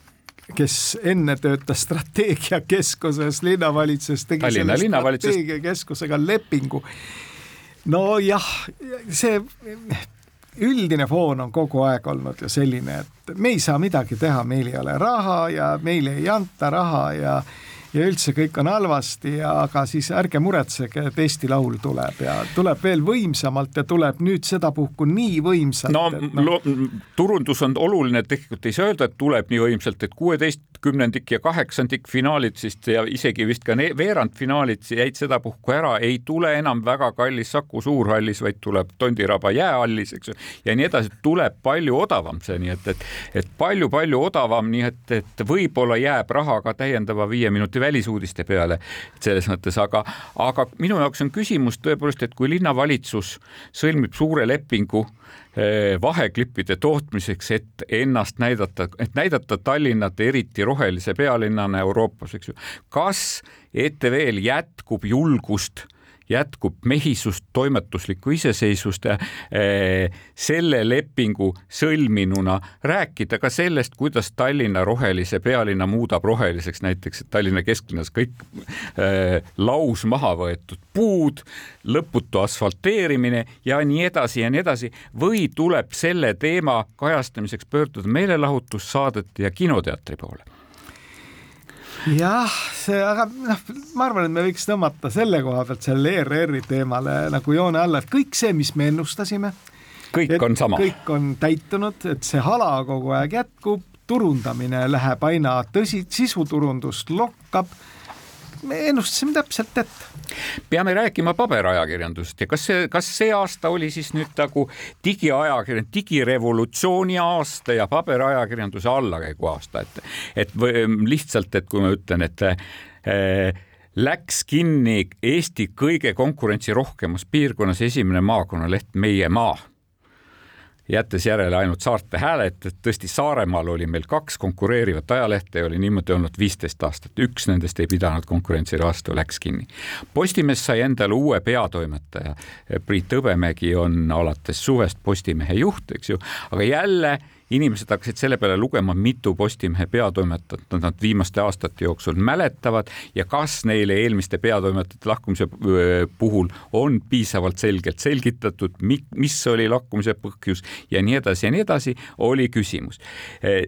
S2: kes enne töötas strateegiakeskuses linnavalitsuses, tegi
S1: Tallinna
S2: selle strateegiakeskusega lepingu. nojah, see üldine foon on kogu aeg olnud ju selline, et me ei saa midagi teha, meil ei ole raha ja meile ei anta raha ja ja üldse kõik on halvasti ja aga siis ärge muretsege, et Eesti Laul tuleb ja tuleb veel võimsamalt ja tuleb nüüd sedapuhku nii võimsalt.
S1: no, no. turundus on oluline, tegelikult ei saa öelda, et tuleb nii võimsalt, et kuueteistkümnendik ja kaheksandik finaalid siis ja isegi vist ka veerandfinaalid jäid sedapuhku ära, ei tule enam väga kallis Saku Suurhallis, vaid tuleb Tondiraba jäähallis, eks ju, ja nii edasi, tuleb palju odavam see, nii et, et, et palju-palju odavam, nii et, et võib-olla jääb raha ka täiendava viie minuti kindlasti välisuudiste peale selles mõttes, aga, aga minu jaoks on küsimus tõepoolest, et kui linnavalitsus sõlmib suure lepingu eh, vaheklippide tootmiseks, et ennast näidata, et näidata Tallinnat eriti rohelise pealinnana Euroopas, eks ju. kas ETV-l jätkub julgust jätkub mehisust, toimetuslikku iseseisvust ja eh, selle lepingu sõlminuna rääkida ka sellest, kuidas Tallinna rohelise pealinna muudab roheliseks näiteks, Tallinna kesklinnas kõik eh, laus maha võetud puud, lõputu asfalteerimine ja nii edasi ja nii edasi või tuleb selle teema kajastamiseks pöörduda meelelahutussaadete ja kinoteatri poole
S2: jah, see, aga noh, ma arvan, et me võiks tõmmata selle koha pealt sellele ERR-i teemale nagu joone alla, et kõik see, mis me ennustasime.
S1: kõik on sama.
S2: kõik on täitunud, et see hala kogu aeg jätkub, turundamine läheb aina tõsi, sisuturundust lokkab me ennustasime täpselt ette.
S1: peame rääkima paberajakirjandusest ja kas see, kas see aasta oli siis nüüd nagu digiajakirjand, digirevolutsiooni aasta ja paberajakirjanduse allakäigu aasta, et, et või, lihtsalt, et kui ma ütlen, et äh, läks kinni Eesti kõige konkurentsirohkemas piirkonnas esimene maakonnaleht Meie Maa jättes järele ainult saarte hääled, et tõesti Saaremaal oli meil kaks konkureerivat ajalehte ja oli niimoodi olnud viisteist aastat, üks nendest ei pidanud konkurentsi vastu, läks kinni. Postimees sai endale uue peatoimetaja, Priit Hõbemägi on alates suvest Postimehe juht, eks ju, aga jälle inimesed hakkasid selle peale lugema, mitu Postimehe peatoimetajat nad viimaste aastate jooksul mäletavad ja kas neile eelmiste peatoimetajate lahkumise puhul on piisavalt selgelt selgitatud, mis oli lahkumise põhjus ja nii edasi ja nii edasi, oli küsimus.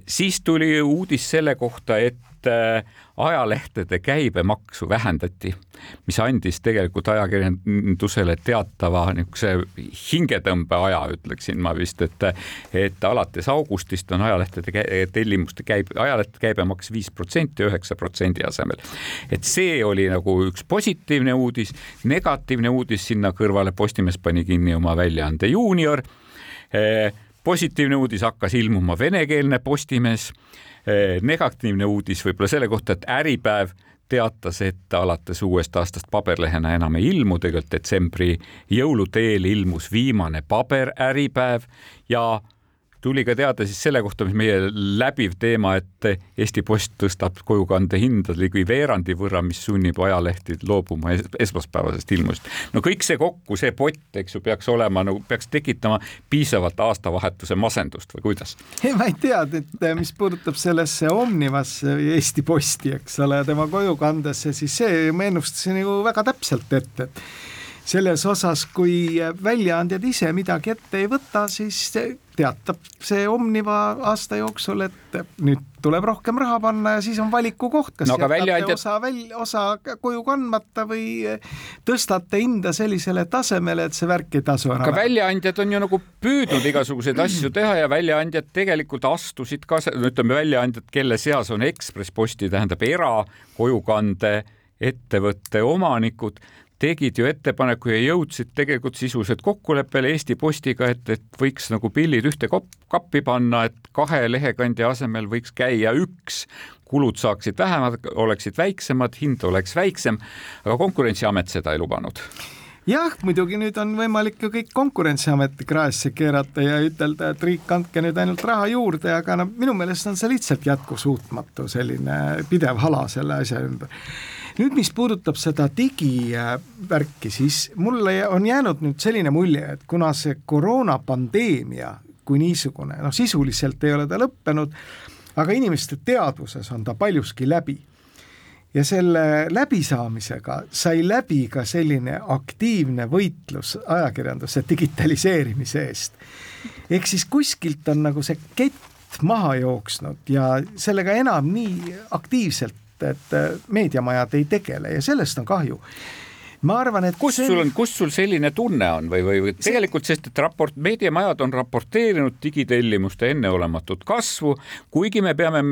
S1: siis tuli uudis selle kohta, et äh, ajalehtede käibemaksu vähendati, mis andis tegelikult ajakirjandusele teatava niisuguse hingetõmbeaja, ütleksin ma vist, et, et alates augustist on ajalehtede tellimuste käib, ajalehtede käibemaks viis protsenti üheksa protsendi asemel. et see oli nagu üks positiivne uudis, negatiivne uudis sinna kõrvale, Postimees pani kinni oma väljaande Juunior positiivne uudis hakkas ilmuma. Venekeelne Postimees Eh, negatiivne uudis võib-olla selle kohta, et Äripäev teatas, et alates uuest aastast paberlehena enam ei ilmu, tegelikult detsembri jõulude eel ilmus viimane paber Äripäev ja tuli ka teada siis selle kohta, mis meie läbiv teema, et Eesti Post tõstab kojukande hinda ligi veerandi võrra, mis sunnib ajalehti loobuma esmaspäevasest ilmust. no kõik see kokku, see pott, eks ju, peaks olema nagu, peaks tekitama piisavalt aastavahetuse masendust või kuidas?
S2: ei, ma ei tea, et mis puudutab sellesse Omnivasse Eesti Posti, eks ole, tema kojukandesse, siis see ma ennustasin ju väga täpselt ette, et selles osas, kui väljaandjad ise midagi ette ei võta, siis teatab see Omniva aasta jooksul, et nüüd tuleb rohkem raha panna ja siis on valiku koht, kas no, jätate väljaandjad... osa välja, osa koju kandmata või tõstate hinda sellisele tasemele, et see värk ei tasu enam.
S1: aga väljaandjad on ju nagu püüdnud igasuguseid asju teha ja väljaandjad tegelikult astusid ka, ütleme väljaandjad, kelle seas on Ekspress Posti, tähendab erakojukande ettevõtte omanikud tegid ju ettepaneku ja jõudsid tegelikult sisuliselt kokkuleppele Eesti Postiga, et, et võiks nagu pillid ühte kappi panna, et kahe lehekandja asemel võiks käia üks, kulud saaksid vähemad, oleksid väiksemad, hind oleks väiksem, aga Konkurentsiamet seda ei lubanud.
S2: Jah, muidugi nüüd on võimalik ju kõik Konkurentsiameti kraesse keerata ja ütelda, et riik, andke nüüd ainult raha juurde, aga no minu meelest on see lihtsalt jätkusuutmatu selline pidev hala selle asja ümber nüüd, mis puudutab seda digivärki, siis mulle on jäänud nüüd selline mulje, et kuna see koroonapandeemia kui niisugune, noh sisuliselt ei ole ta lõppenud, aga inimeste teadvuses on ta paljuski läbi ja selle läbisaamisega sai läbi ka selline aktiivne võitlus ajakirjanduse digitaliseerimise eest. ehk siis kuskilt on nagu see kett maha jooksnud ja sellega enam nii aktiivselt, et meediamajad ei tegele ja sellest on kahju. Ma arvan, et
S1: kus sul on, kus sul selline tunne on või, või, või tegelikult, sest et raport, meediamajad on raporteerinud digitellimuste enneolematut kasvu, kuigi me peame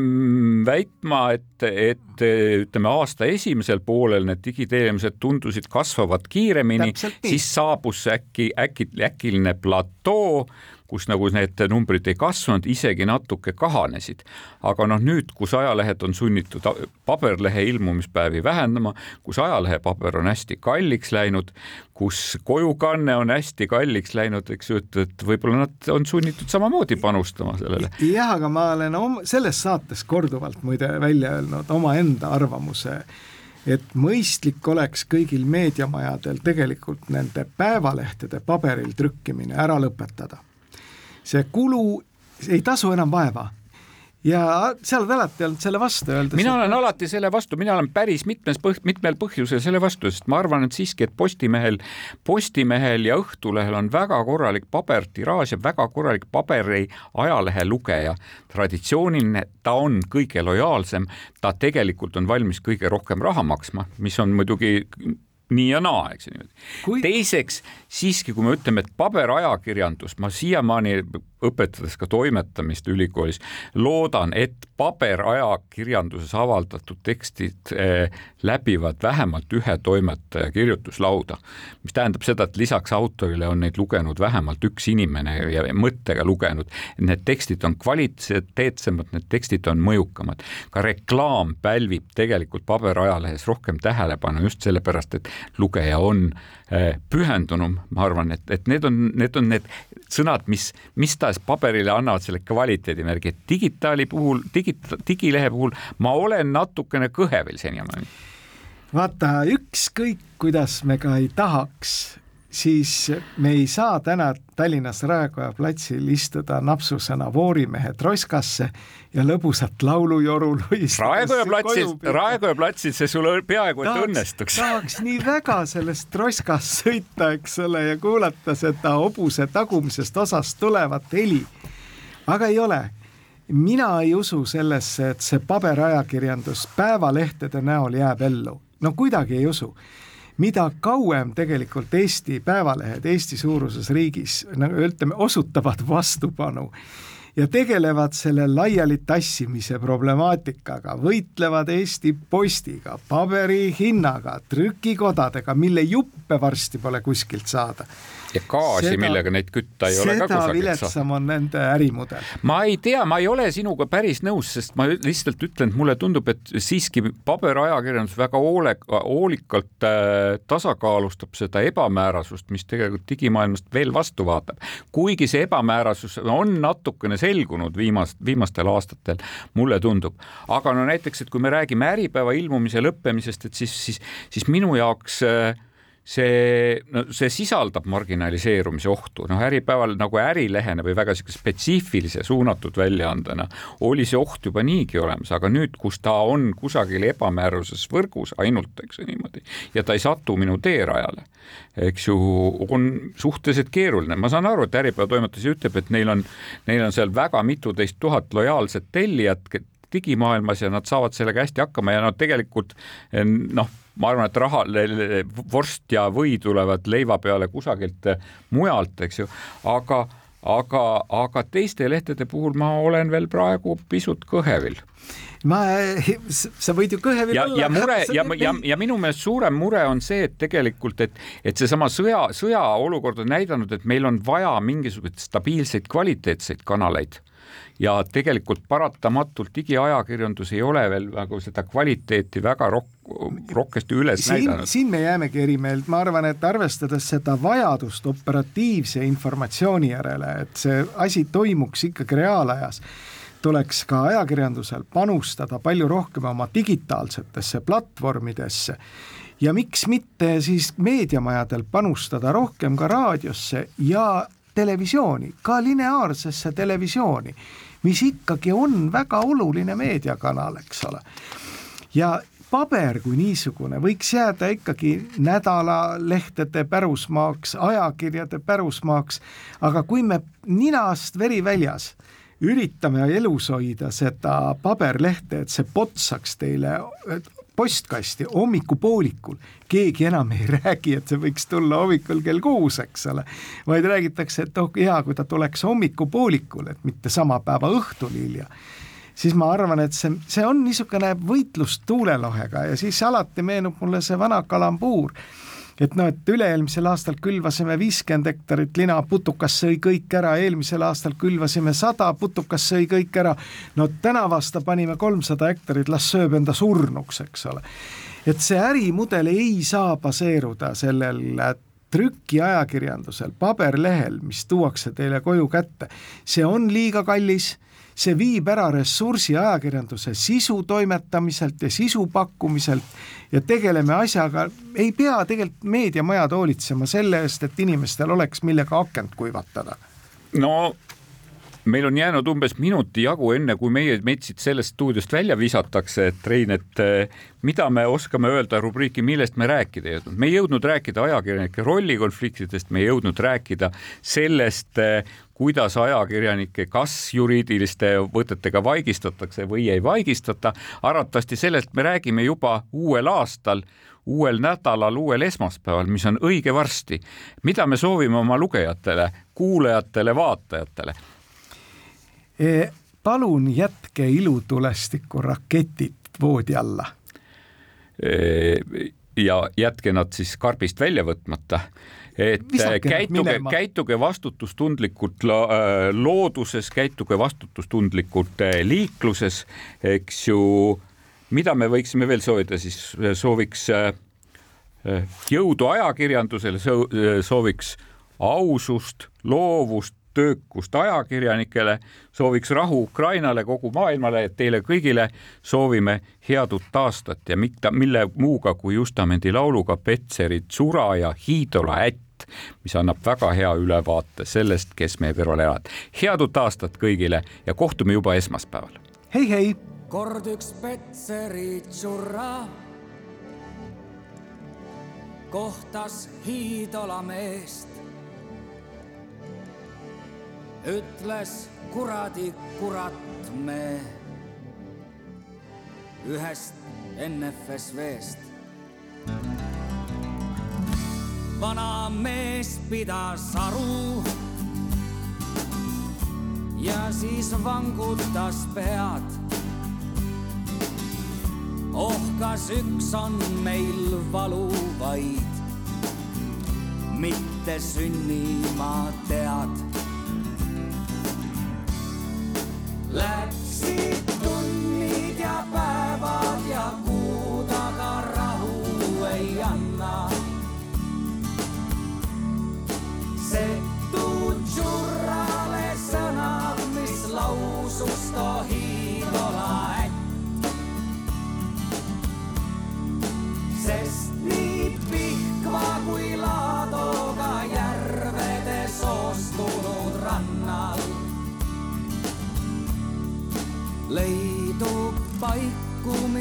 S1: väitma, et, et ütleme aasta esimesel poolel need digitellimused tundusid kasvavat kiiremini, siis saabus äkki, äkki, äkiline platoo kus nagu need numbrid ei kasvanud, isegi natuke kahanesid. aga noh, nüüd, kus ajalehed on sunnitud paberlehe ilmumispäevi vähendama, kus ajalehepaber on hästi kalliks läinud, kus kojukanne on hästi kalliks läinud, eks ju, et, et võib-olla nad on sunnitud samamoodi panustama sellele.
S2: jah, aga ma olen om-, selles saates korduvalt muide välja öelnud omaenda arvamuse et mõistlik oleks kõigil meediamajadel tegelikult nende päevalehtede paberil trükkimine ära lõpetada see kulu ei tasu enam vaeva ja sa oled alati olnud selle vastu öeldes.
S1: mina olen alati selle vastu, mina olen päris mitmes põh-, mitmel põhjusel selle vastu, sest ma arvan, et siiski, et Postimehel, Postimehel ja Õhtulehel on väga korralik pabertiraaž ja väga korralik paberi ajalehe lugeja. traditsiooniline, ta on kõige lojaalsem, ta tegelikult on valmis kõige rohkem raha maksma, mis on muidugi nii ja naa, eks ju niimoodi. Teiseks siiski, kui me ütleme, et paberajakirjandus, ma siiamaani õpetades ka toimetamist ülikoolis, loodan, et paberajakirjanduses avaldatud tekstid eh, läbivad vähemalt ühe toimetaja kirjutuslauda, mis tähendab seda, et lisaks autorile on neid lugenud vähemalt üks inimene ja mõttega lugenud. Need tekstid on kvaliteetsemad, need tekstid on mõjukamad. ka reklaam pälvib tegelikult paberajalehes rohkem tähelepanu just sellepärast, et lugeja on eh, pühendunum, ma arvan, et, et need on, need on need sõnad, mis, mis ta igatahes paberile annavad selle kvaliteedimärgi, et digitaali puhul, digi, digilehe puhul ma olen natukene kõhe veel senimaani.
S2: vaata, ükskõik kuidas me ka ei tahaks, siis me ei saa täna Tallinnas Raekoja platsil istuda napsusena voorimehe troskasse ja lõbusat laulujoru luistada.
S1: Raekoja platsil, Raekoja platsil see sul peaaegu et õnnestuks.
S2: tahaks nii väga sellest troskast sõita, eks ole, ja kuulata seda hobuse tagumisest osast tulevat heli. aga ei ole mina ei usu sellesse, et see paberajakirjandus päevalehtede näol jääb ellu. no kuidagi ei usu mida kauem tegelikult Eesti päevalehed Eesti suuruses riigis nagu ütleme, osutavad vastupanu ja tegelevad selle laialitassimise problemaatikaga, võitlevad Eesti Postiga, paberi hinnaga, trükikodadega, mille juppe varsti pole kuskilt saada
S1: ja gaasi, millega neid kütta ei ole ka
S2: kusagilt saada. seda viletsam on nende ärimudel.
S1: ma ei tea, ma ei ole sinuga päris nõus, sest ma lihtsalt ütlen, et mulle tundub, et siiski paberajakirjandus väga hoole, hoolikalt äh, tasakaalustab seda ebamäärasust, mis tegelikult digimaailmast veel vastu vaatab. kuigi see ebamäärasus on natukene selgunud viimast, viimastel aastatel, mulle tundub. aga no näiteks, et kui me räägime Äripäeva ilmumise lõppemisest, et siis, siis, siis minu jaoks äh, see, no see sisaldab marginaliseerumise ohtu, noh, Äripäeval nagu ärilehena või väga siukese spetsiifilise suunatud väljaandena oli see oht juba niigi olemas, aga nüüd, kus ta on kusagil ebamääruses võrgus ainult, eks ju niimoodi, ja ta ei satu minu teerajale, eks ju, on suhteliselt keeruline, ma saan aru, et Äripäeva toimetaja ütleb, et neil on, neil on seal väga mituteist tuhat lojaalset tellijat digimaailmas ja nad saavad sellega hästi hakkama ja nad tegelikult noh ma arvan, et raha, vorst ja või tulevad leiva peale kusagilt mujalt, eks ju, aga, aga, aga teiste lehtede puhul ma olen veel praegu pisut kõhevil
S2: ma, sa võid ju kõhevil
S1: ja, olla. ja mure ja, ja, ja minu meelest suurem mure on see, et tegelikult, et, et seesama sõja, sõjaolukord on näidanud, et meil on vaja mingisuguseid stabiilseid kvaliteetseid kanaleid ja tegelikult paratamatult digiajakirjandus ei ole veel nagu seda kvaliteeti väga rok-, rohkesti üles
S2: siin,
S1: näidanud.
S2: siin me jäämegi eri meelt, ma arvan, et arvestades seda vajadust operatiivse informatsiooni järele, et see asi toimuks ikkagi reaalajas tuleks ka ajakirjandusel panustada palju rohkem oma digitaalsetesse platvormidesse ja miks mitte siis meediamajadel panustada rohkem ka raadiosse ja televisiooni, ka lineaarsesse televisiooni mis ikkagi on väga oluline meediakanal, eks ole. ja paber kui niisugune võiks jääda ikkagi nädalalehtede pärusmaaks, ajakirjade pärusmaaks, aga kui me ninast veri väljas üritame elus hoida seda paberlehte, et see potsaks teile postkasti hommikupoolikul, keegi enam ei räägi, et see võiks tulla hommikul kell kuus, eks ole, vaid räägitakse, et oh hea, kui ta tuleks hommikupoolikul, et mitte sama päeva õhtul hilja siis ma arvan, et see, see on niisugune võitlus tuulelohega ja siis alati meenub mulle see vana kalambuur et noh, et üle-eelmisel aastal külvasime viiskümmend hektarit lina, putukas sõi kõik ära, eelmisel aastal külvasime sada, putukas sõi kõik ära. no tänavu aasta panime kolmsada hektarit, las sööb enda surnuks, eks ole. et see ärimudel ei saa baseeruda sellel trükiajakirjandusel, paberlehel, mis tuuakse teile koju kätte, see on liiga kallis see viib ära ressursi ajakirjanduse sisu toimetamiselt ja sisu pakkumiselt ja tegeleme asjaga, ei pea tegelikult meediamajad hoolitsema selle eest, et inimestel oleks, millega akent kuivatada.
S1: no meil on jäänud umbes minuti jagu, enne kui meie metsid sellest stuudiost välja visatakse, et Rein, et eh, mida me oskame öelda rubriiki, millest me rääkida ei jõudnud. me ei jõudnud rääkida ajakirjanike rollikonfliktidest, me ei jõudnud rääkida sellest, eh, kuidas ajakirjanikke kas juriidiliste võtetega vaigistatakse või ei vaigistata. arvatavasti sellest me räägime juba uuel aastal uuel nädalal, uuel esmaspäeval, mis on õige varsti. mida me soovime oma lugejatele, kuulajatele, vaatajatele?
S2: E, palun jätke ilutulestiku raketid voodi alla.
S1: E, ja jätke nad siis karbist välja võtmata et Visake käituge, käituge vastutustundlikult äh, looduses, käituge vastutustundlikult äh, liikluses, eks ju. mida me võiksime veel soovida, siis sooviks äh, jõudu ajakirjandusele, sooviks ausust, loovust, töökust ajakirjanikele, sooviks rahu Ukrainale, kogu maailmale, et teile kõigile soovime head uut aastat ja mitte mille muuga kui Justamendi lauluga Petserit sura ja Hiidola ätt, mis annab väga hea ülevaate sellest, kes meie kõrval elavad. head uut aastat kõigile ja kohtume juba esmaspäeval.
S2: hei, hei.
S4: kord üks Petserit sura kohtas Hiidola meest ütles kuradi kurat me ühest NFSV-st. vana mees pidas aru ja siis vangutas pead. oh, kas üks on meil valu vaid, mitte sünnimaa tead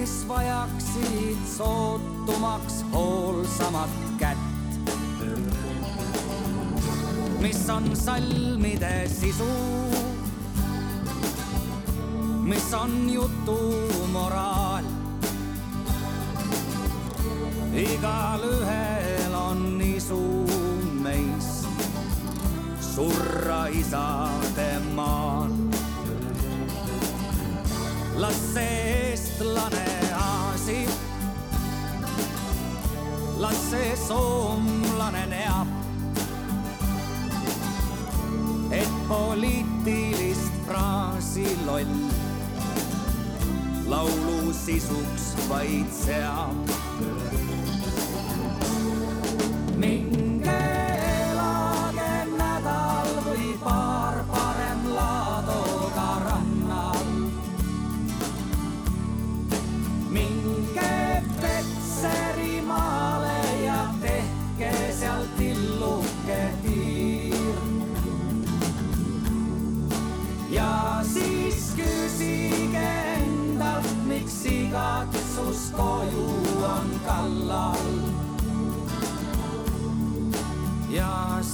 S4: mis vajaksid sootumaks hoolsamat kätt. mis on salmide sisu, mis on jutu moraal. igalühel on isu meis surra isade maal las see eestlane las see soomlane neab. et poliitilist fraasi loll laulu sisuks vaid seab. minge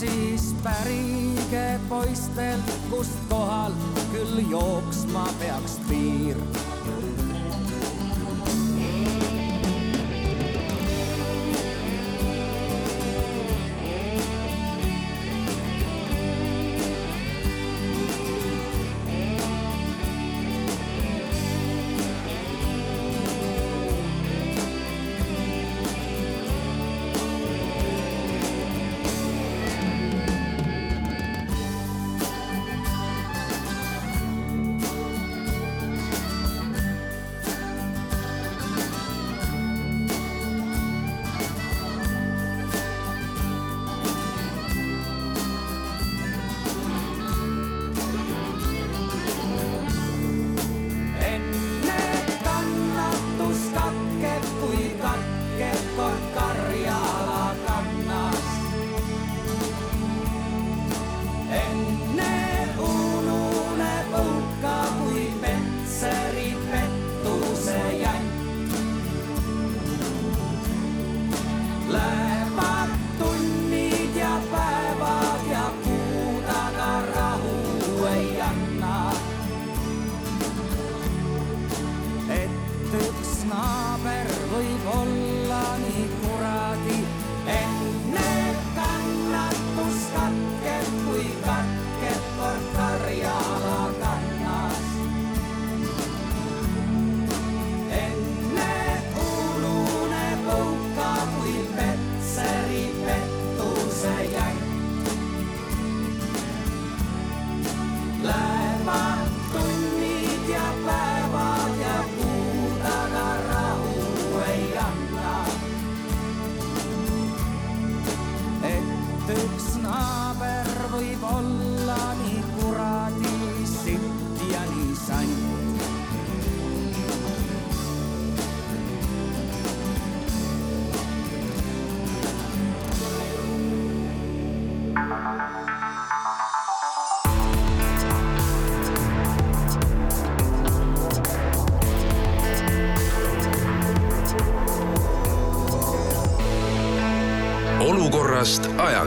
S4: siis pärige poistel, kust kohal küll jooksma peaks piir.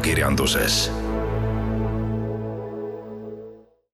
S5: ajakirjanduses.